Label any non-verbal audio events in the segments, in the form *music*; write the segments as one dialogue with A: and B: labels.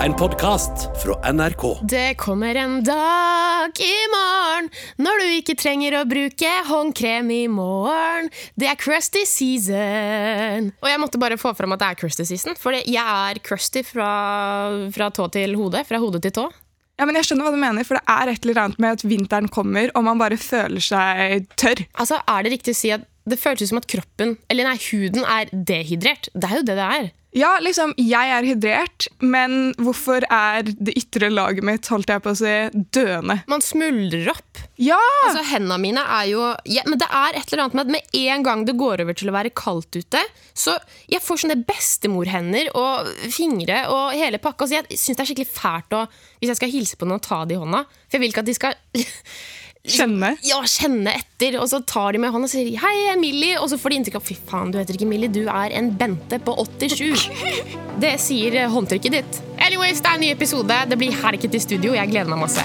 A: En podkast fra NRK.
B: Det kommer en dag i morgen når du ikke trenger å bruke håndkrem i morgen. Det er crusty season. Og jeg måtte bare få fram at det er crusty season, for jeg er crusty fra, fra tå til hode. Fra hode til tå.
C: Ja, men jeg skjønner hva du mener, for det er et eller annet med at vinteren kommer, og man bare føler seg tørr.
B: Altså, Er det riktig å si at det føles som at kroppen, eller nei, huden er dehydrert? Det er jo det det er.
C: Ja, liksom, jeg er hydrert, men hvorfor er det ytre laget mitt, holdt jeg på å si, døende?
B: Man smuldrer opp.
C: Ja!
B: Altså, Hendene mine er jo ja, Men det er et eller annet med at med en gang det går over til å være kaldt ute, så jeg får sånne bestemorhender og fingre og hele pakka. Så jeg syns det er skikkelig fælt å, hvis jeg skal hilse på noen, ta det i hånda. For jeg vil ikke at de skal
C: Kjenne.
B: ja, kjenne etter, og så tar de med hånda og sier 'hei, jeg er Millie', og så får de inntrykk av 'fy faen, du heter ikke Millie, du er en Bente på 87'. *laughs* Det sier eh, håndtrykket ditt. Anyways, det er en ny episode. Det blir herket i studio. Jeg gleder meg masse.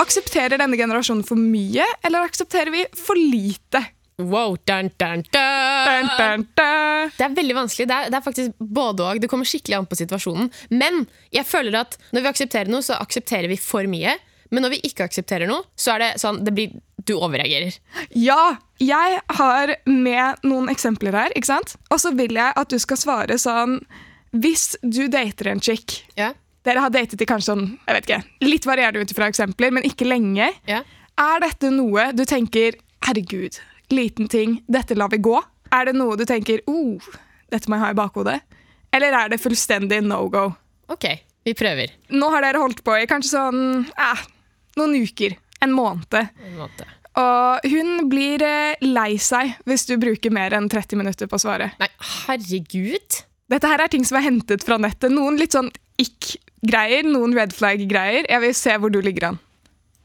C: Aksepterer denne generasjonen for mye, eller aksepterer vi for lite?
B: Wow, dun, dun, dun.
C: Dun, dun, dun.
B: Det er veldig vanskelig. Det er, det er faktisk både og. Det kommer skikkelig an på situasjonen. Men jeg føler at når vi aksepterer noe, så aksepterer vi for mye. Men når vi ikke aksepterer noe, så er det sånn det blir, Du overreagerer.
C: Ja, jeg har med noen eksempler her, ikke sant? Og så vil jeg at du skal svare sånn Hvis du dater en chick
B: Ja?
C: Dere har datet i kanskje sånn, jeg vet ikke, litt varierende ut fra eksempler, men ikke lenge.
B: Ja?
C: Er dette noe du tenker Herregud, liten ting, dette lar vi gå? Er det noe du tenker oh, dette må jeg ha i bakhodet? Eller er det fullstendig no go?
B: Ok, vi prøver.
C: Nå har dere holdt på i kanskje sånn eh, noen uker, en måned.
B: En måned.
C: Og hun blir eh, lei seg hvis du bruker mer enn 30 minutter på å svare.
B: Nei, herregud.
C: Dette her er ting som er hentet fra nettet. Noen litt sånn ikk-greier, noen red flag-greier. Jeg vil se hvor du ligger an.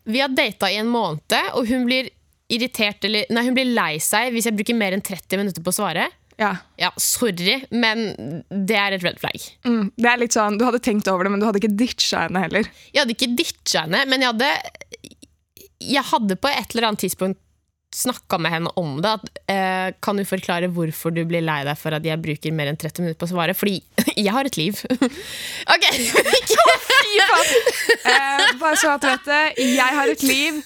B: Vi har data i en måned, og hun blir irritert eller Nei, hun blir lei seg hvis jeg bruker mer enn 30 minutter på å svare.
C: Ja.
B: Ja, sorry, men det er et red flag.
C: Mm. Det er litt sånn, Du hadde tenkt over det, men du hadde ikke ditcha henne heller.
B: Jeg hadde ikke ditcha henne, men jeg hadde Jeg hadde på et eller annet tidspunkt snakka med henne om det. At, eh, kan du forklare hvorfor du blir lei deg for at jeg bruker mer enn 30 minutter på å svare? Fordi *laughs* jeg har et liv. *laughs* ok!
C: Fy Eh, bare så at du vet det, jeg har et liv.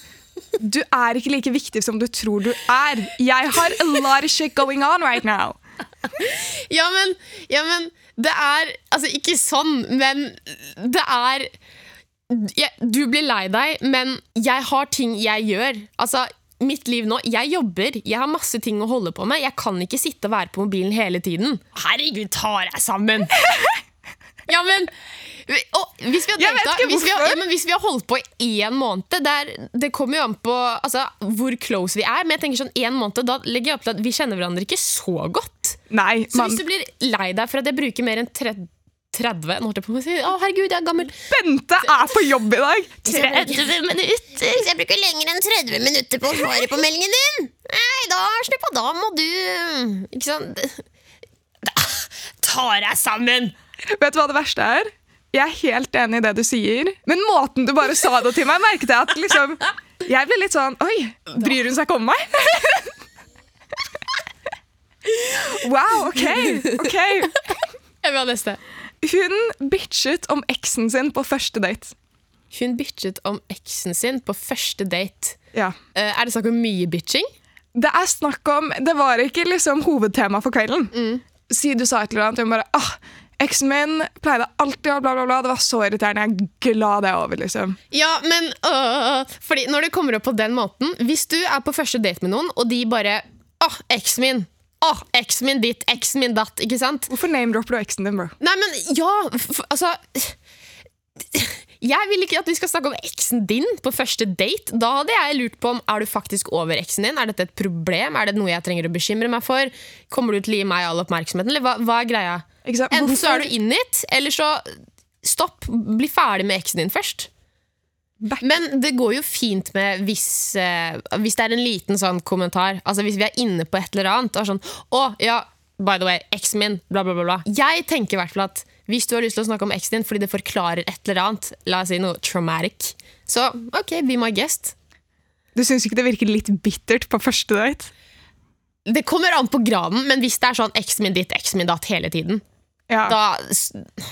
C: Du er ikke like viktig som du tror du er. Jeg har a lot of shit going on right now.
B: ja, men, ja, men det er Altså, ikke sånn, men det er ja, Du blir lei deg, men jeg har ting jeg gjør. Altså, mitt liv nå, Jeg jobber, jeg har masse ting å holde på med. Jeg kan ikke sitte og være på mobilen hele tiden. Herregud, ta deg sammen! *laughs* ja, men hvis vi
C: ikke
B: hvis vi har, ja, men hvis vi har holdt på i én måned der, Det kommer jo an på altså, hvor close vi er. Men jeg tenker sånn en måned, da legger jeg opp til at vi kjenner hverandre ikke så godt.
C: Nei,
B: Så
C: man...
B: hvis du blir lei deg for at jeg bruker mer enn 30 30 Nå holdt jeg på å si Å, herregud, jeg er gammel.
C: Bente er på jobb i dag!
B: 30 minutter! Hvis jeg bruker lenger enn 30 minutter på å svare på meldingen din, nei, da slutt på, da må du Ikke sant? Da, ta deg sammen!
C: Vet du hva det verste er? Jeg er helt enig i det du sier, men måten du bare sa det til meg, merket jeg at liksom Jeg ble litt sånn Oi, bryr hun seg ikke om meg? Wow, OK. ok
B: Jeg vil ha neste.
C: Hun bitchet om eksen sin på første date.
B: Hun bitchet om eksen sin på første date.
C: Ja.
B: Eh, er det snakk om mye bitching?
C: Det er snakk om Det var ikke liksom hovedtema for kvelden. Si du sa et eller annet, og hun bare ah, Eksen min pleide alltid å bla, bla, bla. Det var så irriterende. Jeg er glad det er over, liksom.
B: Ja, men øh, Fordi når det kommer opp på den måten Hvis du er på første date med noen, og de bare Åh, eksen min! Åh, eksen min ditt, eksen min datt. Ikke sant?
C: Hvorfor name-dropper du eksen din, bro?
B: Nei, men ja f Altså Jeg vil ikke at vi skal snakke om eksen din på første date. Da hadde jeg lurt på om Er du faktisk over eksen din. Er dette et problem? Er det noe jeg trenger å bekymre meg for? Kommer du til å gi meg all oppmerksomheten, eller hva, hva er greia? Enten så er du in it, eller så stopp. Bli ferdig med eksen din først.
C: Back.
B: Men det går jo fint med hvis, eh, hvis det er en liten sånn kommentar. Altså Hvis vi er inne på et eller annet og er sånn Å, ja, by the way, eksen min, bla, bla, bla. bla. Jeg tenker i hvert fall at Hvis du har lyst til å snakke om eksen din fordi det forklarer et eller annet, la oss si noe traumatic, så ok, be my guest.
C: Du syns ikke det virker litt bittert på første date?
B: Det kommer an på graden, men hvis det er sånn eksen min ditt, eksen min datt hele tiden,
C: Ja.
B: da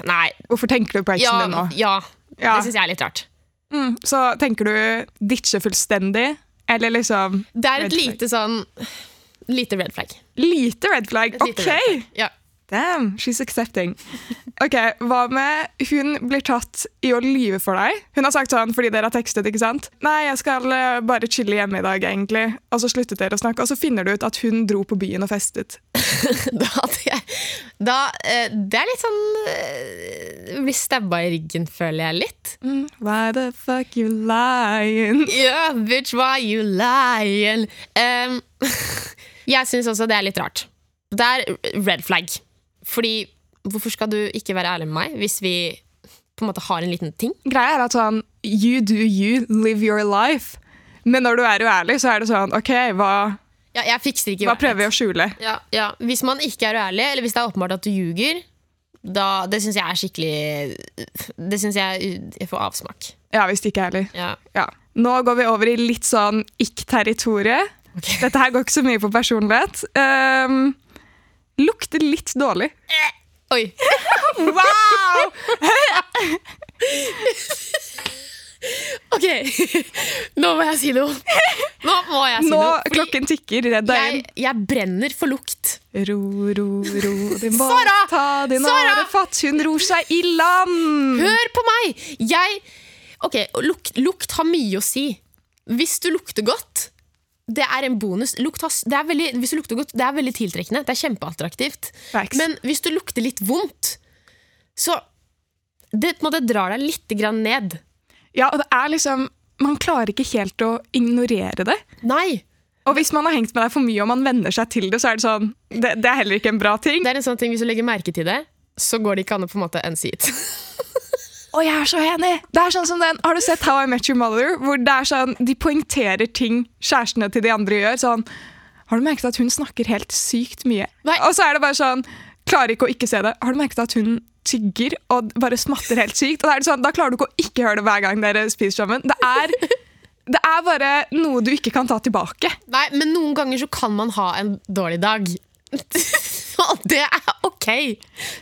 B: Nei.
C: Hvorfor tenker du på eksen
B: Ja,
C: din nå?
B: ja.
C: Ja.
B: Det syns jeg er litt rart.
C: Mm, så tenker du ditche fullstendig, eller liksom
B: Det er et lite sånn Lite red flag.
C: Lite red flag?
B: Lite
C: OK!
B: red flag. Ja.
C: Damn, she's accepting. Ok, Hva med hun blir tatt i å lyve for deg? Hun har sagt sånn fordi dere har tekstet, ikke sant? Nei, jeg skal eh, bare chille hjemme i dag, egentlig. Og så sluttet dere å snakke, og så finner du ut at hun dro på byen og festet. *laughs*
B: Da jeg da, eh, Det er litt sånn Blir Bli stabba i ryggen, føler jeg litt.
C: Mm, why the fuck you lying?
B: Yeah, bitch, why you lying? Um, *laughs* jeg syns også det er litt rart. Det er red flag. Fordi hvorfor skal du ikke være ærlig med meg hvis vi på en måte har en liten ting?
C: Greia er at sånn, you do you, live your life. Men når du er uærlig, så er det sånn, ok, hva,
B: Ja, jeg fikser ikke
C: hva prøver vi å skjule?
B: Ja, ja. Hvis man ikke er uærlig, eller hvis det er åpenbart at du ljuger, da, det syns jeg er skikkelig Det syns jeg jeg får avsmak.
C: Ja, hvis det ikke er ærlig.
B: Ja.
C: Ja. Nå går vi over i litt sånn ikk-territoriet.
B: Okay.
C: Dette her går ikke så mye på personlighet. Um, lukter litt dårlig.
B: Oi. *laughs*
C: Wow! *laughs*
B: Ok, nå må jeg si noe. Nå må jeg si
C: Nå
B: noe. fordi
C: klokken tikker. Redd deg
B: jeg,
C: inn.
B: jeg brenner for lukt.
C: Ro, ro, ro, din båt,
B: Sara!
C: ta din
B: Sara!
C: årefatt, hun ror seg i land!
B: Hør på meg! Jeg Ok, lukt, lukt har mye å si. Hvis du lukter godt, det er en bonus. Lukt har, det er veldig, hvis du lukter godt, det er veldig tiltrekkende. Det er kjempeattraktivt.
C: Facts.
B: Men hvis du lukter litt vondt, så Det på en måte drar deg litt grann ned.
C: Ja, og det er liksom Man klarer ikke helt å ignorere det.
B: Nei!
C: Og hvis man har hengt med deg for mye og man venner seg til det, så er det sånn Det, det er heller ikke en bra ting.
B: Det er en sånn ting Hvis du legger merke til det, så går det ikke an å på en måte unsee it. *laughs*
C: Og jeg er så enig! Det er sånn som den, Har du sett How I Met Your Mother? Hvor det er sånn, De poengterer ting kjærestene til de andre gjør. Sånn, har du merket at hun snakker helt sykt mye?
B: Nei.
C: Og så er det bare sånn Klarer ikke å ikke se det. Har du merket at hun tygger og bare smatter helt sykt? Og da er det sånn, da klarer du ikke å ikke høre det hver gang dere spiser sammen. Det er, det er bare noe du ikke kan ta tilbake.
B: Nei, men noen ganger så kan man ha en dårlig dag. *laughs* Og det er ok.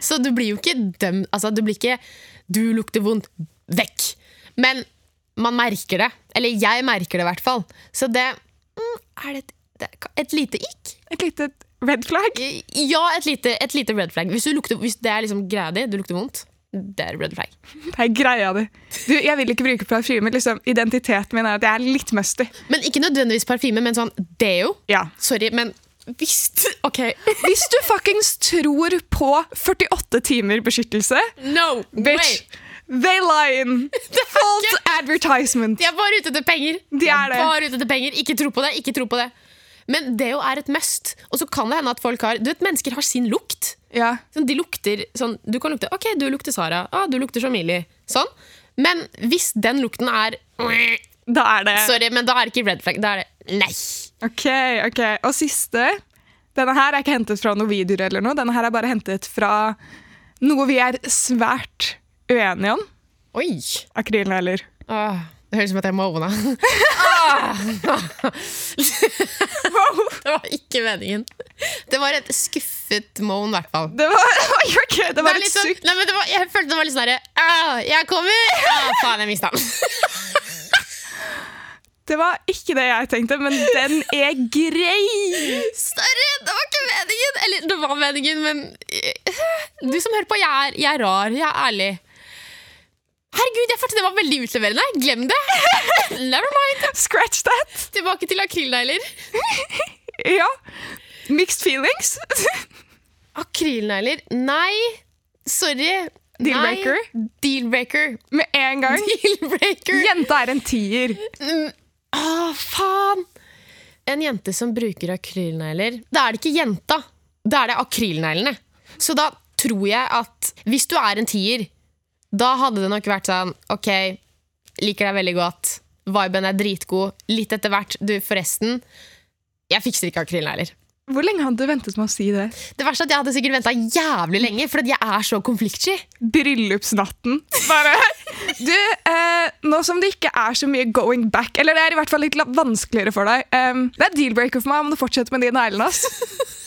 B: Så du blir jo ikke dømt Altså, du blir ikke Du lukter vondt. Vekk. Men man merker det. Eller jeg merker det, i hvert fall. Så det mm, Er det et, det et lite ikk?
C: Et lite red flag.
B: Ja, et lite, et lite red flag. Hvis, du lukter, hvis det er liksom greia di, du lukter vondt, det er red flag.
C: Det er greia di. Du, jeg vil ikke bruke parfyme. Liksom, identiteten min er at jeg er litt musty.
B: Men ikke nødvendigvis parfyme, men sånn deo.
C: Ja.
B: Sorry, men hvis OK. *laughs*
C: Hvis du fuckings tror på 48 timer beskyttelse
B: No
C: Bitch, they lying. *laughs* False advertisement.
B: De er bare ute etter penger.
C: De er det.
B: bare ute etter penger. Ikke tro på det. ikke tro på det. Men det jo er et must. Og så kan det hende at folk har Du vet, Mennesker har sin lukt.
C: Ja.
B: Sånn, de lukter sånn, Du kan lukte OK, du lukter Sara. Ah, du lukter som Sånn. Men hvis den lukten er
C: Da er det
B: Sorry, men da er det ikke red flag. Da er det nei.
C: Ok, ok. Og siste. Denne her er ikke hentet fra noen videoer eller noe. Denne her er bare hentet fra noe vi er svært uenige om.
B: Oi.
C: Akrylnegler.
B: Ah, det høres ut som at jeg må ovne. *laughs* det var ikke meningen. Det var et skuffet moan, i hvert fall.
C: Det var, *laughs* okay, det
B: Det
C: var
B: det
C: et
B: sånn-
C: sukk.
B: nei, men det var, jeg følte det var litt sånn herre ah, Jeg kommer! Ah, faen, jeg mista den.
C: Det var ikke det jeg tenkte, men den er grei.
B: Sorry, det var ikke meningen! Eller, det var meningen, men Du som hører på, jeg er, jeg er rar. Jeg er ærlig. Herregud, jeg følte det var veldig utleverende. Glem det! Never mind.
C: Scratch that.
B: Tilbake til akrylnegler.
C: Ja. Mixed feelings.
B: Akrylnegler? Nei. Sorry.
C: Deal-breaker?
B: Deal-breaker.
C: Med en gang. Jenta er en tier.
B: Å, faen! En jente som bruker akrylnegler Da er det ikke jenta, da er det akrylneglene. Så da tror jeg at hvis du er en tier, da hadde det nok vært sånn OK, liker deg veldig godt, viben er dritgod, litt etter hvert Du, forresten, jeg fikser ikke akrylnegler.
C: Hvor lenge hadde du ventet med å si det?
B: Det verste er at jeg hadde sikkert venta jævlig lenge, for jeg er så konfliktsky.
C: Bryllupsnatten. Bare *laughs* Du, eh, nå som det ikke er så mye going back, eller det er i hvert fall litt vanskeligere for deg em, Det er deal-breaker for meg om du fortsetter med de neglene. *laughs*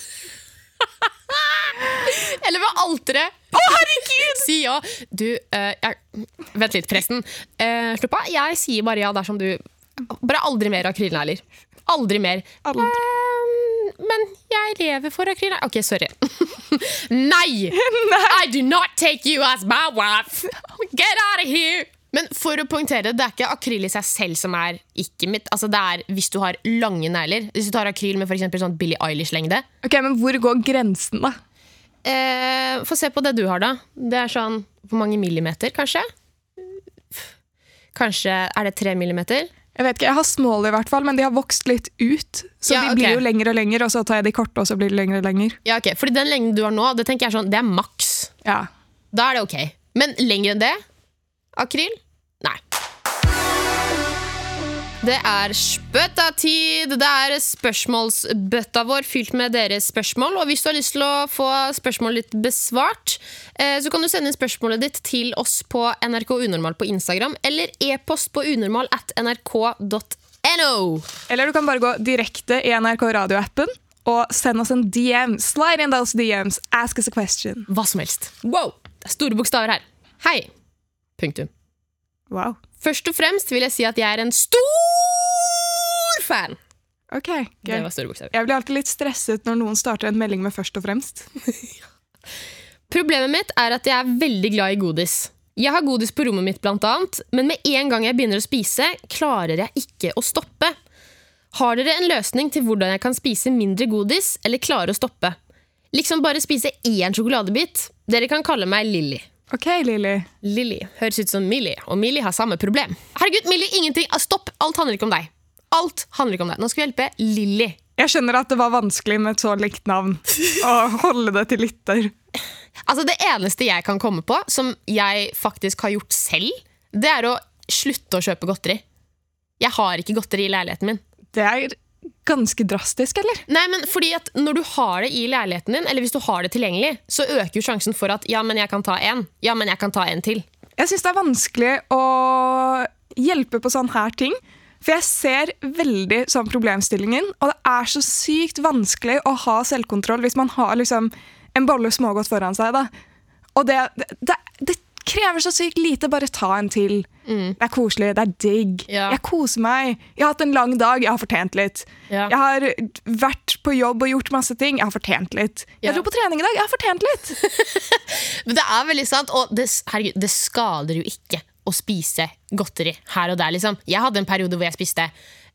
B: Eller ved alteret. Å, herregud! Si ja. Du, eh, jeg, vent litt, presten. Eh, Slupp av. Jeg sier bare ja dersom du Bare aldri mer akrylnegler. Aldri mer.
C: Aldri.
B: Eh, men jeg lever for akryl. Ok, sorry. *laughs* Nei! I do not take you as my wife! Get out of here! Men for å poengtere, det er ikke akryl i seg selv som er ikke mitt. Altså det er hvis du har lange negler. Hvis du tar akryl med for eksempel sånn Billie Eilish-lengde.
C: Ok, Men hvor går grensen, da?
B: Eh, Få se på det du har, da. Det er sånn Hvor mange millimeter, kanskje? Kanskje Er det tre millimeter?
C: Jeg vet ikke, jeg har small i hvert fall, men de har vokst litt ut. Så
B: Ja,
C: de
B: blir
C: blir jo lengre og lengre, og så tar jeg de korte, og så blir de lengre og lengre.
B: Ja, ok Fordi den lengden du har nå, det tenker jeg er sånn Det er maks.
C: Ja.
B: Da er det ok. Men lenger enn det? Akryl? Det er spøttatid! Det er spørsmålsbøtta vår fylt med deres spørsmål. Og hvis du har lyst til å få spørsmålet ditt besvart, eh, så kan du sende inn spørsmålet ditt til oss på NRK Unormal på Instagram, eller e-post på unormal at nrk.no.
C: Eller du kan bare gå direkte i NRK radioappen og sende oss en DM. Slide in those DMs. Ask us a question.
B: Hva som helst. Wow! Det er store bokstaver her. Hei. Punktum.
C: Wow.
B: Først og fremst vil jeg si at jeg er en stor fan.
C: Ok,
B: Det var store bokstaver.
C: Jeg blir alltid litt stresset når noen starter en melding med 'først og fremst'. *laughs*
B: Problemet mitt er at jeg er veldig glad i godis. Jeg har godis på rommet mitt, blant annet, men med en gang jeg begynner å spise, klarer jeg ikke å stoppe. Har dere en løsning til hvordan jeg kan spise mindre godis, eller klare å stoppe? Liksom bare spise én sjokoladebit. Dere kan kalle meg Lilly.
C: Ok, Lilly.
B: Lilly høres ut som Millie, og Millie har samme problem. Herregud, Millie, ingenting! Ah, Stopp! Alt handler ikke om deg. Alt handler ikke om deg. Nå skal vi hjelpe Lilly.
C: Jeg skjønner at det var vanskelig med et så likt navn å holde det til lytter.
B: Altså Det eneste jeg kan komme på, som jeg faktisk har gjort selv, det er å slutte å kjøpe godteri. Jeg har ikke godteri i leiligheten min.
C: Det er ganske drastisk, eller?
B: Nei, men fordi at Når du har det i leiligheten din, eller hvis du har det tilgjengelig, så øker jo sjansen for at ja, men jeg kan ta en. Ja, men jeg kan ta en til.
C: Jeg syns det er vanskelig å hjelpe på sånne her ting. For jeg ser veldig sånn problemstillingen, og det er så sykt vanskelig å ha selvkontroll hvis man har liksom en bolle smågodt foran seg. da. Og det, det, det krever så sykt lite. Bare ta en til. Det er koselig, det er digg.
B: Ja.
C: Jeg koser meg. Jeg har hatt en lang dag, jeg har fortjent litt.
B: Ja.
C: Jeg har vært på jobb og gjort masse ting, jeg har fortjent litt.
B: Ja.
C: Jeg dro på trening i dag, jeg har fortjent litt. *laughs*
B: Men det er veldig sant, og det, herregud, det skader jo ikke å spise godteri her og der. liksom. Jeg hadde en periode hvor jeg spiste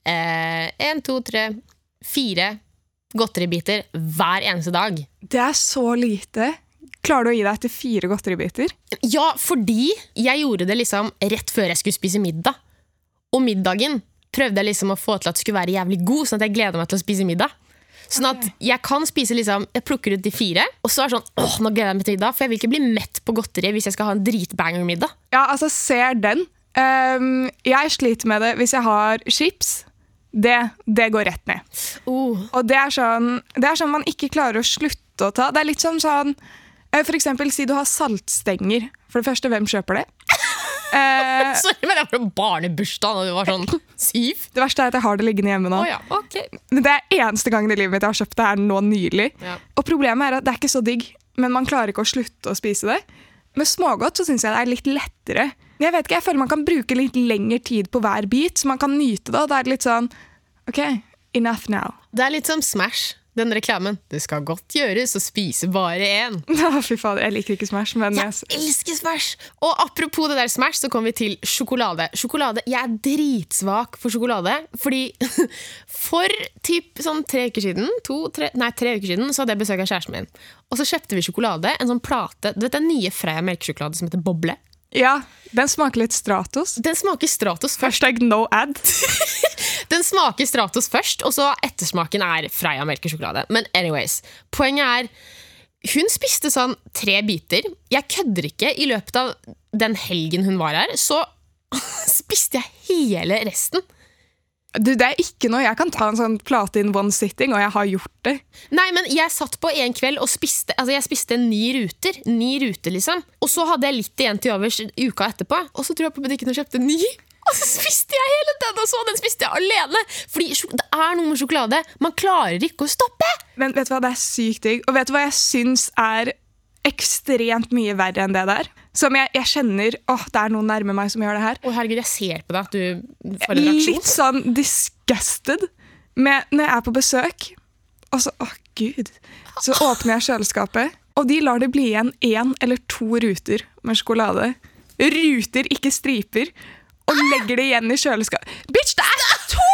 B: én, to, tre, fire godteribiter hver eneste dag.
C: Det er så lite. Klarer du å gi deg etter fire godteribiter?
B: Ja, fordi jeg gjorde det liksom rett før jeg skulle spise middag. Og middagen prøvde jeg liksom å få til at det skulle være jævlig god, sånn at jeg gleder meg til å spise middag. Sånn at jeg kan spise liksom, Jeg plukker ut de fire, og så er det sånn åh, nå gleder jeg meg til middag. For jeg vil ikke bli mett på godteri hvis jeg skal ha en dritbanger-middag.
C: Ja, altså, ser den. Um, jeg sliter med det hvis jeg har chips. Det, det går rett ned.
B: Uh.
C: Og det er, sånn, det er sånn man ikke klarer å slutte å ta. Det er litt som sånn eh, For eksempel, si du har saltstenger. For det første, hvem kjøper det? *laughs* Eh,
B: Sorry, men det var jo barnebursdag da du var sånn syv.
C: det verste er at jeg har det liggende hjemme nå.
B: Oh, ja, ok.
C: Men Det er eneste gangen i livet mitt jeg har kjøpt det her nå nylig.
B: Ja.
C: Og problemet er at det er ikke så digg, men man klarer ikke å slutte å spise det. Med smågodt så syns jeg det er litt lettere. Jeg vet ikke, jeg føler man kan bruke litt lengre tid på hver bit, så man kan nyte det. Og det er litt sånn OK, enough now.
B: Det er litt som Smash, den reklamen. Det skal godt gjøres å spise bare én. *laughs*
C: Fy fader, jeg liker ikke Smash, men jeg,
B: elsker Smash! Og apropos det der Smash, så kommer vi til sjokolade. Sjokolade, Jeg er dritsvak for sjokolade. Fordi *laughs* for typ sånn tre uker siden, to, tre, nei, tre uker siden så hadde jeg besøk av kjæresten min. Og så kjøpte vi sjokolade. En sånn plate. Du vet den nye Freia melkesjokolade som heter Boble?
C: Ja, den smaker litt Stratos.
B: Den smaker Stratos først.
C: Hashtag no ad. *laughs*
B: Den smaker Stratos først, og så ettersmaken er Freia melkesjokolade. Men anyways, poenget er hun spiste sånn tre biter. Jeg kødder ikke. I løpet av den helgen hun var her, så *laughs* spiste jeg hele resten.
C: Du, det er ikke noe Jeg kan ta en sånn plate in one sitting, og jeg har gjort det.
B: Nei, men jeg satt på en kveld og spiste Altså jeg spiste ni ruter. Ni ruter, liksom. Og så hadde jeg litt igjen til overs uka etterpå. Og så dro jeg på butikken og kjøpte ny. Og så spiste jeg hele den, og så den spiste jeg alene. Fordi det er noe med sjokolade. Man klarer ikke å stoppe.
C: Men vet du hva, det er sykt digg. Og vet du hva jeg syns er ekstremt mye verre enn det der? Som jeg, jeg kjenner åh, det er noen nærme meg som gjør det her.
B: Å herregud, jeg ser på deg at du får en reaksjon.
C: Litt sånn disgusted med, når jeg er på besøk. Og så, åh gud, så åpner jeg kjøleskapet, og de lar det bli igjen én eller to ruter med sjokolade. Ruter, ikke striper. Og legger det igjen i kjøleskapet. Bitch, det er to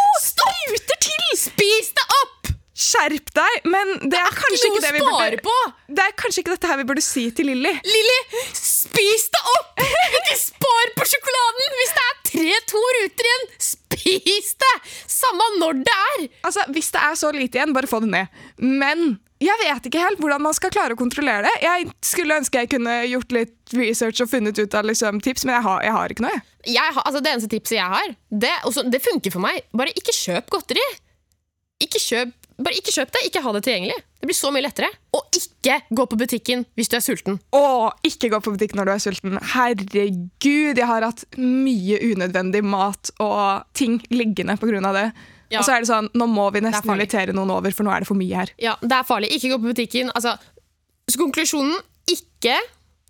C: ruter til!
B: Spis det opp!
C: Skjerp deg! Men det er, kanskje
B: noe
C: ikke det vi burde
B: på!
C: Det er kanskje ikke dette her vi burde si til Lilly.
B: Lilly, spis det opp! Ikke spar på sjokoladen! Hvis det er tre-to ruter igjen, spis det! Samme når det er.
C: Altså, Hvis det er så lite igjen, bare få det ned. Men jeg vet ikke helt hvordan man skal klare å kontrollere det. Jeg skulle ønske jeg kunne gjort litt research og funnet ut av liksom, tips, men jeg har, jeg har ikke noe. jeg.
B: Jeg har, altså det eneste tipset jeg har, det, også, det funker for meg. Bare ikke kjøp godteri. Ikke kjøp, bare ikke kjøp det. Ikke ha det tilgjengelig. Det blir så mye lettere. Og ikke gå på butikken hvis du er sulten.
C: Å, ikke gå på butikken når du er sulten. Herregud, jeg har hatt mye unødvendig mat og ting liggende pga. det.
B: Ja.
C: Og så er det sånn, nå må vi nesten invitere noen over, for nå er det for mye her.
B: Ja, Det er farlig. Ikke gå på butikken. Altså, så konklusjonen ikke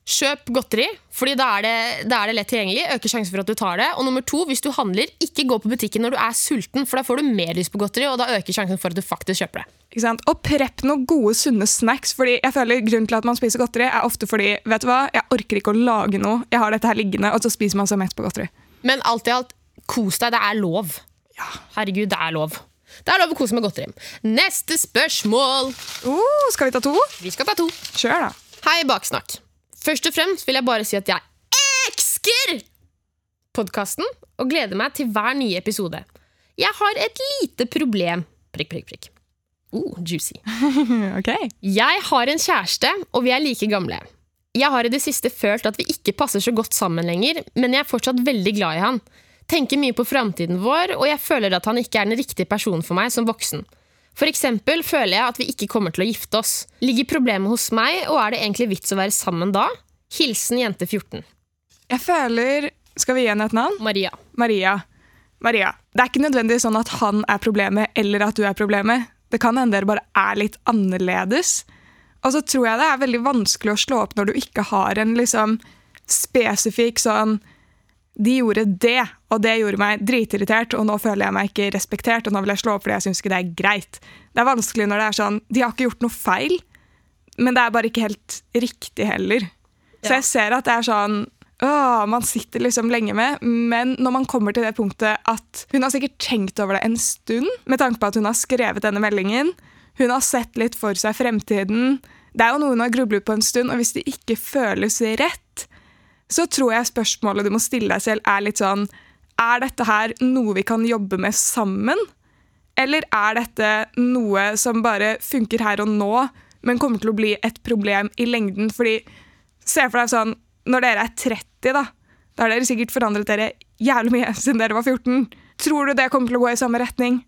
B: kjøp godteri, Fordi da er, det, da er det lett tilgjengelig. Øker sjansen for at du tar det. Og nummer to, hvis du handler, ikke gå på butikken når du er sulten, for da får du mer lyst på godteri, og da øker sjansen for at du faktisk kjøper det.
C: Ikke sant? Og prepp noen gode, sunne snacks. fordi jeg føler Grunnen til at man spiser godteri, er ofte fordi vet du hva, jeg orker ikke å lage noe. Jeg har dette her liggende, og så spiser man seg mett på godteri.
B: Men alt i alt, kos deg. Det er lov. Ja. Herregud, det er lov. Det er lov å kose med godteri. Neste spørsmål.
C: Uh, skal vi ta to?
B: Vi skal ta to.
C: Kjør, da.
B: Hei, Baksnakk. Først og fremst vil jeg bare si at jeg elsker podkasten og gleder meg til hver nye episode. Jeg har et lite problem. Prikk, prikk, prikk. Oh, juicy. *laughs*
C: ok.
B: Jeg har en kjæreste, og vi er like gamle. Jeg har i det siste følt at vi ikke passer så godt sammen lenger, men jeg er fortsatt veldig glad i han. Tenker mye på framtiden vår, og jeg føler at han ikke er den riktige personen for meg som voksen. Eksempel føler jeg at vi ikke kommer til å gifte oss. Ligger problemet hos meg, og er det egentlig vits å være sammen da? Hilsen jente 14.
C: Jeg føler Skal vi gi henne et navn?
B: Maria.
C: Maria. Maria. Det er ikke nødvendigvis sånn at han er problemet, eller at du er problemet. Det kan hende dere bare er litt annerledes. Og så tror jeg det er veldig vanskelig å slå opp når du ikke har en liksom spesifikk sånn De gjorde det, og det gjorde meg dritirritert, og nå føler jeg meg ikke respektert, og nå vil jeg slå opp fordi jeg syns ikke det er greit. Det er vanskelig når det er sånn De har ikke gjort noe feil, men det er bare ikke helt riktig heller. Så jeg ser at det er sånn Åh, man sitter liksom lenge med, men når man kommer til det punktet at hun har sikkert tenkt over det en stund, med tanke på at hun har skrevet denne meldingen, hun har sett litt for seg fremtiden, det er jo noe hun har grublet på en stund, og hvis det ikke føles rett, så tror jeg spørsmålet du må stille deg selv er litt sånn, er dette her noe vi kan jobbe med sammen? Eller er dette noe som bare funker her og nå, men kommer til å bli et problem i lengden? Fordi, se for deg sånn, når dere er 30 da, da har dere sikkert forandret dere jævlig mye *laughs* siden dere var 14. Tror du det kommer til å gå i samme retning?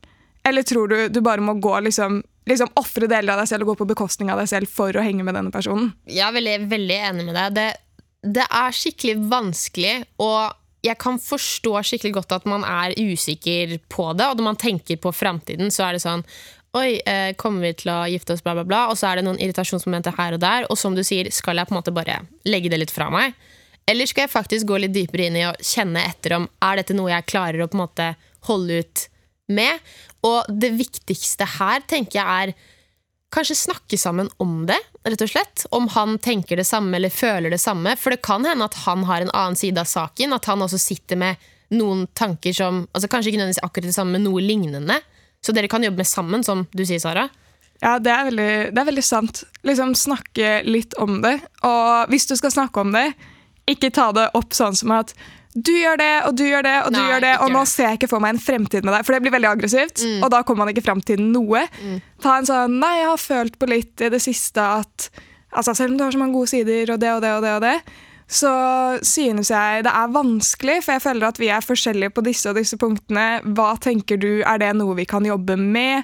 C: Eller tror du du bare må gå liksom, liksom offre deler av deg selv og gå på bekostning av deg selv for å henge med denne personen?
B: Jeg er veldig, veldig enig med deg. Det, det er skikkelig vanskelig, og jeg kan forstå skikkelig godt at man er usikker på det. Og når man tenker på framtiden, så er det sånn Oi, eh, kommer vi til å gifte oss, bla, bla, bla. Og så er det noen irritasjonsmomenter her og der. Og som du sier, skal jeg på en måte bare legge det litt fra meg? Eller skal jeg faktisk gå litt dypere inn i å kjenne etter om er dette noe jeg klarer å på en måte holde ut med? Og det viktigste her tenker jeg er kanskje snakke sammen om det, rett og slett. Om han tenker det samme eller føler det samme. For det kan hende at han har en annen side av saken. At han også sitter med noen tanker som altså Kanskje ikke nødvendigvis akkurat det samme, men noe lignende. Så dere kan jobbe med sammen, som du sier, Sara.
C: Ja, det er veldig, det er veldig sant. Liksom Snakke litt om det. Og hvis du skal snakke om det, ikke ta det opp sånn som at du gjør det, og du gjør det, og du
B: Nei,
C: gjør det, og nå
B: det.
C: ser jeg ikke for meg en fremtid med deg. For det blir veldig aggressivt, og da kommer man ikke fram til noe. Ta en sånn Nei, jeg har følt på litt i det siste at altså, Selv om du har så mange gode sider, og det og det og det, og det så synes jeg det er vanskelig, for jeg føler at vi er forskjellige på disse og disse punktene. Hva tenker du, er det noe vi kan jobbe med?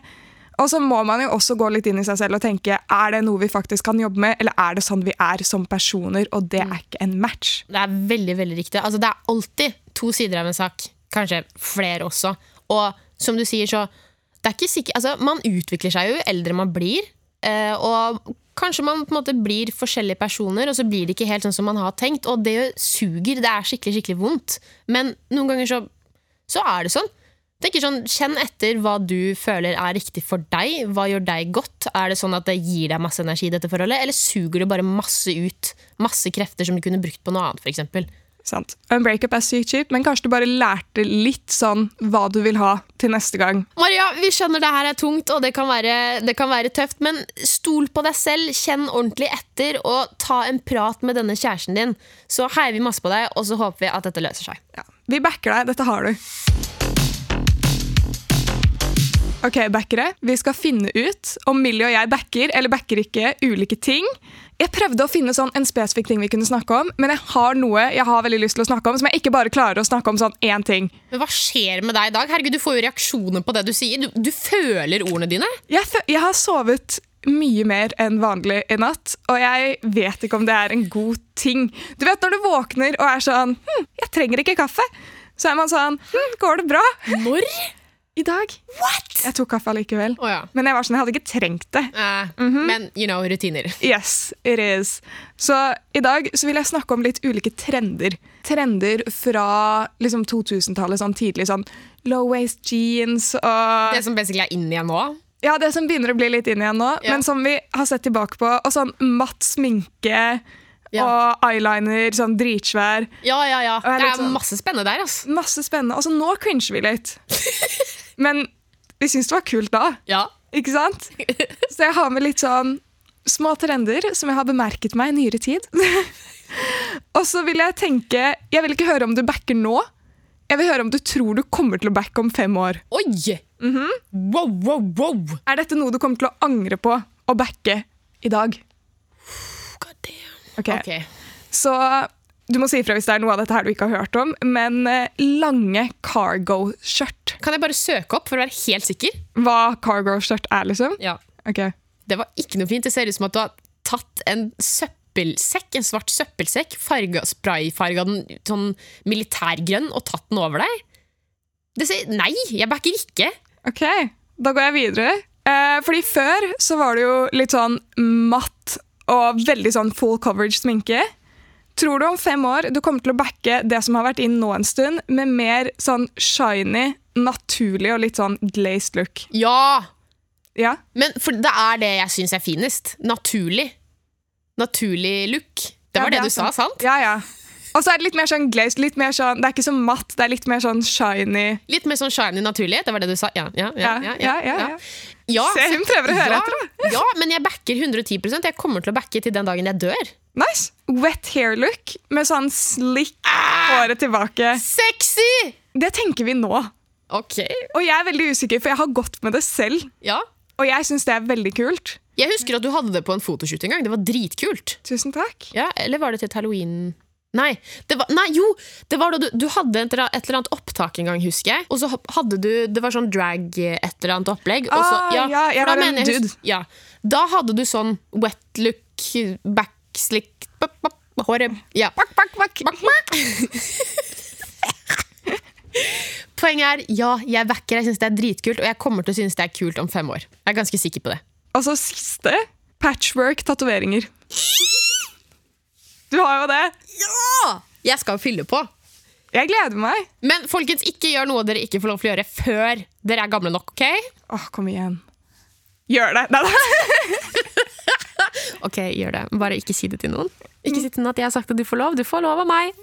C: Og så må man jo også gå litt inn i seg selv og tenke er det noe vi faktisk kan jobbe med, eller er det sånn vi er som personer, og det er ikke en match.
B: Det er veldig, veldig riktig. Altså, det er alltid to sider av en sak. Kanskje flere også. Og som du sier, så det er ikke sikkert, altså, Man utvikler seg jo jo eldre man blir. eh, og kanskje man på en måte blir forskjellige personer, og så blir det ikke helt sånn som man har tenkt. Og det suger. Det er skikkelig skikkelig vondt. Men noen ganger så, så er det sånn. Tenker sånn, Kjenn etter hva du føler er riktig for deg. Hva gjør deg godt? Er det sånn at det gir deg masse energi, i dette forholdet, eller suger det bare masse ut? Masse krefter som du kunne brukt på noe annet, f.eks.
C: Sant. En breakup er sykt kjipt, men kanskje du bare lærte litt sånn hva du vil ha til neste gang.
B: Maria, vi skjønner det her er tungt, og det kan, være, det kan være tøft, men stol på deg selv, kjenn ordentlig etter, og ta en prat med denne kjæresten din. Så heier vi masse på deg, og så håper vi at dette løser seg.
C: Ja. Vi backer deg. Dette har du. Ok, backere. Vi skal finne ut om Millie og jeg backer eller backer ikke ulike ting. Jeg prøvde å finne sånn en spesifikk ting vi kunne snakke om, men jeg har noe jeg har veldig lyst til å snakke om, som jeg ikke bare klarer å snakke om sånn én ting.
B: Men hva skjer med deg i dag? Herregud, Du får jo reaksjoner på det du sier. Du, du føler ordene dine.
C: Jeg, jeg har sovet mye mer enn vanlig i natt, og jeg vet ikke om det er en god ting. Du vet når du våkner og er sånn hm, 'Jeg trenger ikke kaffe', så er man sånn hm, 'Går det bra?'
B: Når?
C: I dag.
B: What?
C: Jeg tok kaffe allikevel.
B: Oh, ja.
C: Men jeg var sånn, jeg hadde ikke trengt det.
B: Eh, Men you know, rutiner. *laughs*
C: Yes, it is. Så i dag så vil jeg snakke om litt ulike trender. Trender fra liksom 2000-tallet, sånn tidlig sånn low waist jeans og
B: Det som basically er inn igjen nå.
C: Ja, det som begynner å bli litt inn igjen nå,
B: Ja.
C: men som vi har sett tilbake på. Og sånn matt sminke
B: Ja.
C: og eyeliner, sånn dritsvær.
B: Ja, ja, ja. Det er
C: sånn-
B: masse spennende der, ass.
C: Masse spennende. Altså, nå cringer vi litt. *laughs* Men vi syns det var kult da.
B: Ja.
C: Ikke sant? *laughs* Så jeg har med litt sånn små trender som jeg har bemerket meg i nyere tid. *laughs* og så vil jeg tenke Jeg vil ikke høre om du backer nå. Jeg vil høre om du tror du kommer til å backe om fem år.
B: Oi! Wow, wow, wow!
C: Er dette noe du kommer til å angre på å backe i dag?
B: God damn.
C: Ok.
B: Ok.
C: Så du må si ifra hvis det er noe av dette her du ikke har hørt om. Men eh, lange cargo-skjørt.
B: Kan jeg bare søke opp for å være helt sikker?
C: Hva cargo-skjørt er, liksom?
B: Ja.
C: Okay.
B: Det var ikke noe fint. Det ser ut som at du har tatt en søppelsekk, en svart søppelsekk, farga, sprayfarga den sånn militærgrønn og tatt den over deg. Det sier nei, jeg backer ikke.
C: Ok, da går jeg videre. Eh, fordi før så var det jo litt sånn matt og veldig sånn full coverage sminke. Tror du om fem år du kommer til å backe det som har vært inn nå en stund, med mer sånn shiny, naturlig og litt sånn glazed look?
B: Ja!
C: Ja?
B: Men for det er det jeg syns er finest. Naturlig. Naturlig look. Det
C: Ja,
B: var det,
C: du
B: du sa, sant?
C: Ja, ja. Og så er det litt mer sånn glazed, litt mer sånn, det er ikke så matt, det er litt mer sånn shiny.
B: Litt mer sånn shiny naturlighet. Det var det du sa? Ja, ja, ja. ja,
C: ja, Se, hun prøver å høre
B: ja,
C: etter,
B: Ja, men jeg backer 110% Jeg kommer til å backe til den dagen jeg dør.
C: Nice! Wet hair look med sånn slick håret tilbake.
B: Sexy!
C: Det tenker vi nå.
B: Ok.
C: Og jeg er veldig usikker, for jeg har gått med det selv.
B: Ja.
C: Og jeg syns det er veldig kult.
B: Jeg husker at du hadde det på en fotoshoot en gang. Det var dritkult.
C: Tusen takk.
B: Ja, Eller var det til et halloween? Nei, det var, nei, jo! Det var da du, du hadde et eller et eller annet opptak en gang, husker jeg. Og så hadde du Det var sånn drag et eller annet opplegg. og så,
C: Ah, ja, jeg var en
B: jeg
C: dude.
B: Ja, da hadde du sånn wet look, backslick bak, bak, Håret Ja.
C: Bak, bak, bak.
B: Bak, bak. Poenget er ja, jeg backer. Jeg syns det er dritkult, og jeg kommer til å synes det er kult om fem år. Jeg er ganske sikker på det.
C: Altså, siste patchwork-tatoveringer. Du har jo det. Ja!
B: Jeg skal fylle på.
C: Jeg gleder meg.
B: Men folkens, ikke gjør noe dere ikke får lov til å gjøre før dere er gamle nok. ok?
C: Åh, kom igjen. Gjør det. Nei, nei. *laughs*
B: Ok, gjør det. Bare ikke si det til noen. Ikke si til noen at jeg har sagt at du får lov. Du får lov av meg.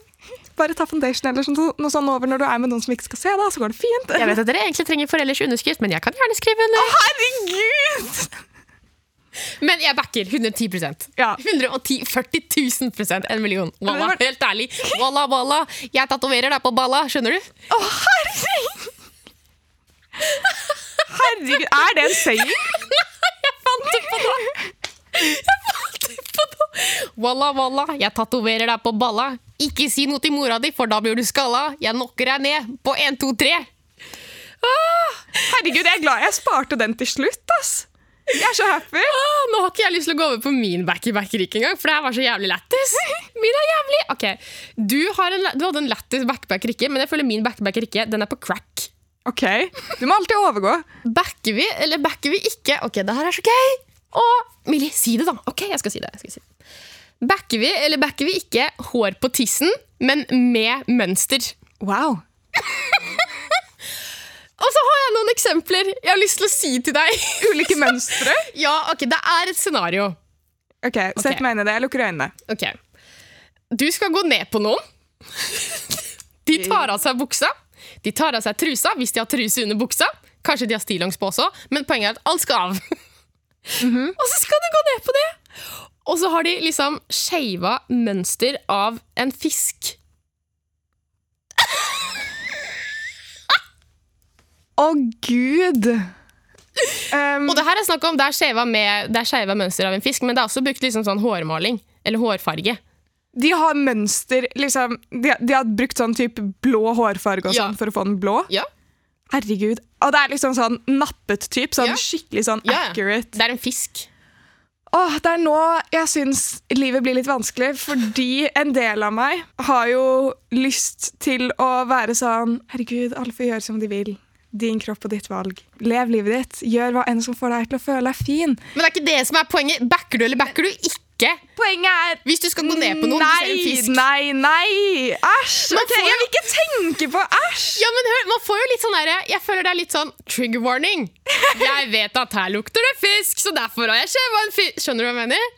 C: Bare ta foundation eller sånn- noe sånn over når du er med noen som ikke skal se, da, så går det fint.
B: Jeg vet at dere egentlig trenger foreldres underskrift, men jeg kan gjerne skrive under.
C: Herregud!
B: Men jeg backer 110
C: Ja.
B: 110, 40 000% En million. Walla, helt ærlig. Walla, walla. Jeg tatoverer deg på balla, skjønner du?
C: Å, herregud! Herregud, er det en seier? *laughs*
B: Jeg fant det på det. Jeg fant det på det. Walla, walla, jeg tatoverer deg på balla. Ikke si noe til mora di, for da blir du skalla. Jeg knocker deg ned på 1, 2, 3.
C: Herregud, jeg er glad jeg sparte den til slutt, ass. Jeg er så happy.
B: Åh, nå har ikke jeg lyst til å gå over på min back-back-rikk engang, for det her var så jævlig lættis. *laughs* Min er jævlig Ok, du, har en, du hadde en lættis back-back-rikke, men jeg føler min back-back-rikke den er på crack.
C: Ok, Du må alltid overgå.
B: Backer vi, eller backer vi ikke? Ok, det her er så gøy! Og Millie, si det, da. Ok, jeg skal si det. Jeg skal si det. Backer vi, eller backer vi ikke hår på tissen, men med mønster?
C: Wow. *laughs*
B: Og så har jeg noen eksempler jeg har lyst til å si til deg. *laughs*
C: Ulike mønstre. *laughs*
B: ja, ok, Det er et scenario.
C: Ok, Sett
B: okay.
C: meg inn i det. Jeg lukker øynene.
B: Ok. Du skal gå ned på noen. *laughs* De tar av seg buksa. De tar av seg trusa hvis de har truse under buksa. Kanskje de har stillongs på også, men poenget er at alt skal av. Og så skal du gå ned på det! Og så har de liksom skeiva mønster av en fisk.
C: Å, gud! Um,
B: Og det her er snakk om det er skeiva mønster av en fisk, men det er også brukt liksom sånn hårmaling. Eller hårfarge.
C: de har mønster liksom, de, de har brukt sånn type blå hårfarge
B: Ja.
C: sånn for å få den blå.
B: Ja,
C: Herregud. Og det er liksom sånn nappet typ. Sånn
B: Ja.
C: skikkelig sånn accurate.
B: Det er en fisk.
C: Åh, det er nå jeg syns livet blir litt vanskelig, fordi en del av meg har jo lyst til å være sånn Herregud, alle får gjøre som de vil. Din kropp og ditt valg. Lev livet ditt. Gjør hva enn som får deg til å føle deg fin.
B: Men det er ikke det som er poenget. Backer du eller backer du ikke?
C: Poenget er
B: Hvis du skal gå ned på noen, du ser en fisk.
C: nei, nei! Æsj!
B: Man
C: ok,
B: får
C: jeg vil ikke tenke på æsj!
B: Ja, men hør, man får jo litt sånn her. Jeg føler det er litt sånn trigger warning. Jeg vet at her lukter det fisk, så derfor har jeg skjeva en fisk. Skjønner du hva jeg mener?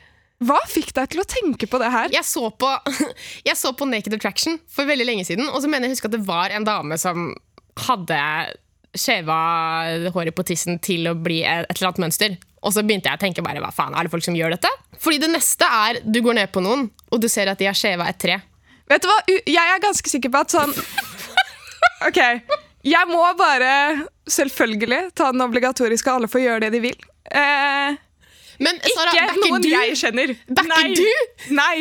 C: Hva fikk deg til å tenke på det her?
B: Jeg så på, *laughs* jeg så på Naked Attraction for veldig lenge siden, og så mener jeg å huske at det var en dame som hadde skjeva håret på tissen til å bli et eller annet mønster. Og så begynte jeg å tenke bare, hva faen, er det folk som gjør dette? Fordi det neste er du går ned på noen, og du ser at de har skjeva et tre.
C: Vet du hva? Jeg er ganske sikker på at sånn *laughs* Ok, jeg må bare selvfølgelig ta den obligatoriske alle får gjøre det de vil. Eh,
B: Men Sara,
C: ikke
B: backer
C: noen
B: du?
C: jeg kjenner.
B: Det
C: er ikke
B: du?
C: Nei.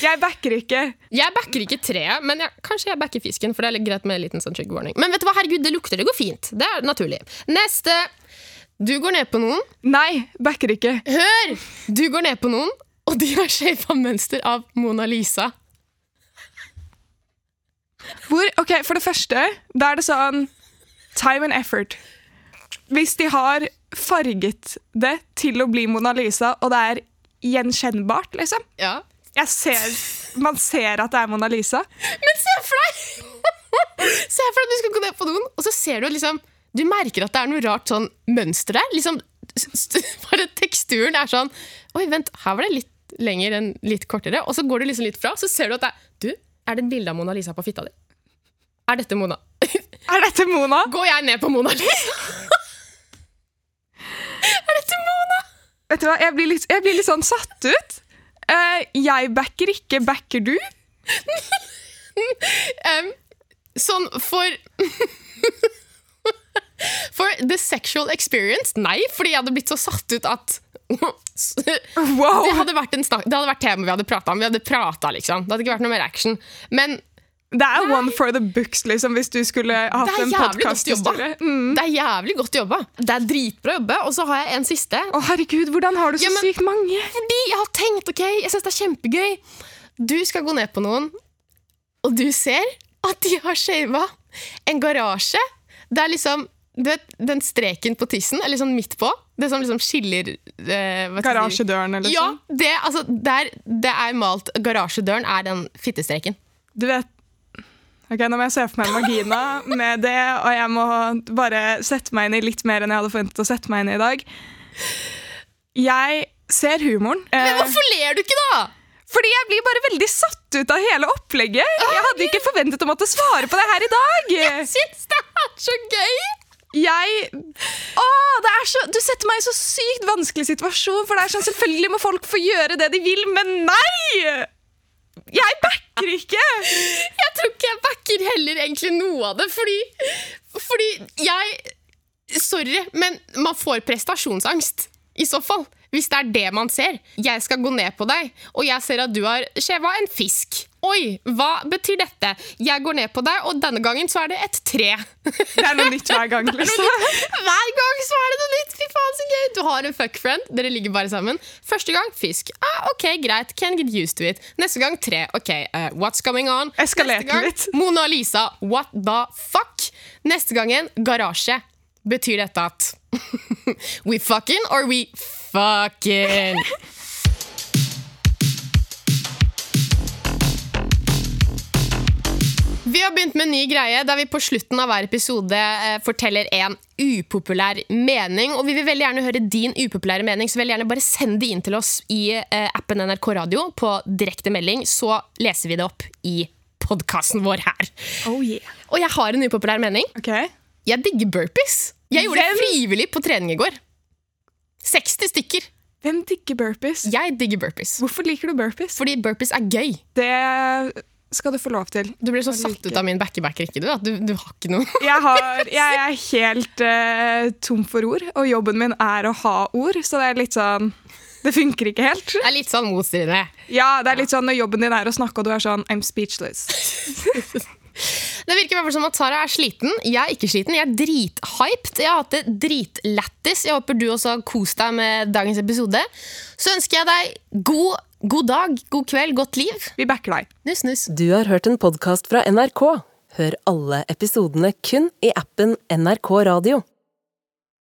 C: Jeg backer ikke.
B: Jeg backer ikke treet, men jeg, kanskje jeg backer fisken. For det er litt greit med en liten sånn trigger warning. Men vet du hva, herregud, det lukter, det går fint. Det er naturlig. Neste. Du går ned på noen.
C: Nei, backer ikke.
B: Hør! Du går ned på noen, og de har shava mønster av Mona Lisa.
C: Hvor, ok, For det første, da er det sånn time and effort. Hvis de har farget det til å bli Mona Lisa, og det er gjenkjennbart, liksom
B: Ja.
C: Jeg ser, Man ser at det er Mona Lisa.
B: Men se for deg! *laughs* se for deg at du skal gå ned på noen, og så ser du liksom Du merker at det er noe rart sånn mønster der. Liksom, bare teksturen er sånn Oi, vent, her var det litt lenger enn litt kortere. Og så går du liksom litt fra, så ser du at det er Du, er det et bilde av Mona Lisa på fitta di? Er dette Mona? *laughs*
C: Er dette Mona?
B: Går jeg ned på Mona Lisa? *laughs* er dette Mona?
C: Vet du hva, Jeg blir litt, jeg blir litt sånn satt ut. Eh, jeg backer ikke. Backer du? *laughs*
B: um, sånn for *laughs* For the sexual experience, nei, fordi jeg hadde blitt så satt ut at *laughs*
C: Wow!
B: Det hadde vært, en snak, det hadde vært tema vi hadde prata om. Vi hadde prata, liksom. Det hadde ikke vært noe mer action. Men
C: Det er one for the books, liksom, hvis du skulle hatt
B: er
C: en podkasthistorie. Mm.
B: Det er jævlig godt jobba. Det er dritbra jobba. Og så har jeg en siste.
C: Å, herregud, hvordan har du så
B: Ja, men-
C: sykt mange?
B: Fordi jeg har tenkt, ok, jeg syns det er kjempegøy. Du skal gå ned på noen, og du ser at de har shava en garasje. Det er liksom du vet, den streken på tissen, eller sånn midt på. Det som liksom skiller eh, hva skal jeg si?
C: Garasjedøren, eller
B: Ja,
C: sånn?
B: det, altså, der, det er malt Garasjedøren er den fittestreken.
C: Du vet Ok, Nå må jeg se for meg Magina med det, og jeg må bare sette meg inn i litt mer enn jeg hadde forventet å sette meg inn i i dag. Jeg ser humoren.
B: Men
C: eh,
B: hvorfor ler du ikke, da?
C: fordi jeg blir bare veldig satt ut av hele opplegget. Jeg hadde ikke forventet å måtte svare på det her i dag.
B: Jeg syns det er så gøy!
C: Jeg Å, det er så, Du setter meg i så sykt vanskelig situasjon, for det er sånn, selvfølgelig må folk få gjøre det de vil, men nei! Jeg backer ikke!
B: Jeg tror ikke jeg backer heller egentlig noe av det, fordi, fordi jeg Sorry, men man får prestasjonsangst. I så fall. Hvis det er det man ser. Jeg skal gå ned på deg, og jeg ser at du har skjeva en fisk. Oi, hva betyr dette? Jeg går ned på deg, og denne gangen så er det et tre.
C: Det er noe nytt hver gang. *laughs* liksom.
B: Hver gang så er det noe nytt! Fy faen, så gøy! Du har en fuckfriend, dere ligger bare sammen. Første gang fisk. Ah, ok, greit, can get used to it. Neste gang tre. Ok, uh, what's going on?
C: Eskalerte
B: Neste gang,
C: litt.
B: Mona Lisa, what the fuck? Neste gangen garasje. Betyr dette at *laughs* we fucking or we fucking? *laughs* Vi har begynt med en ny greie der vi på slutten av hver episode eh, forteller en upopulær mening. Og vi vil veldig gjerne høre din upopulære mening, så veldig gjerne bare send det inn til oss i eh, appen NRK Radio på direkte melding, så leser vi det opp i podkasten vår her.
C: Oh yeah.
B: Og jeg har en upopulær mening.
C: Okay.
B: Jeg digger burpees. Jeg gjorde det frivillig på trening i går. 60 stykker.
C: Hvem digger burpees?
B: Jeg digger burpees.
C: Hvorfor liker du burpees?
B: Fordi burpees er gøy.
C: Det skal du få lov til.
B: Du blir så satt ut av min backebacker, ikke du? At du, du har ikke noe *laughs*
C: Jeg, har, jeg er helt uh, tom for ord, og jobben min er å ha ord, så det er litt sånn Det funker ikke helt.
B: Det er litt sånn motstridende.
C: Ja, det er litt sånn når jobben din er å snakke, og du er sånn I'm speechless. *laughs*
B: Det virker i hvert fall som at Sara er sliten. Jeg er ikke sliten. Jeg er drithyped. Jeg har hatt det dritlættis. Jeg håper du også har kost deg med dagens episode. Så ønsker jeg deg god, god dag, god kveld, godt liv.
C: Vi backer deg.
B: Nuss, nuss.
D: Du har hørt en podkast fra NRK. Hør alle episodene kun i appen NRK Radio.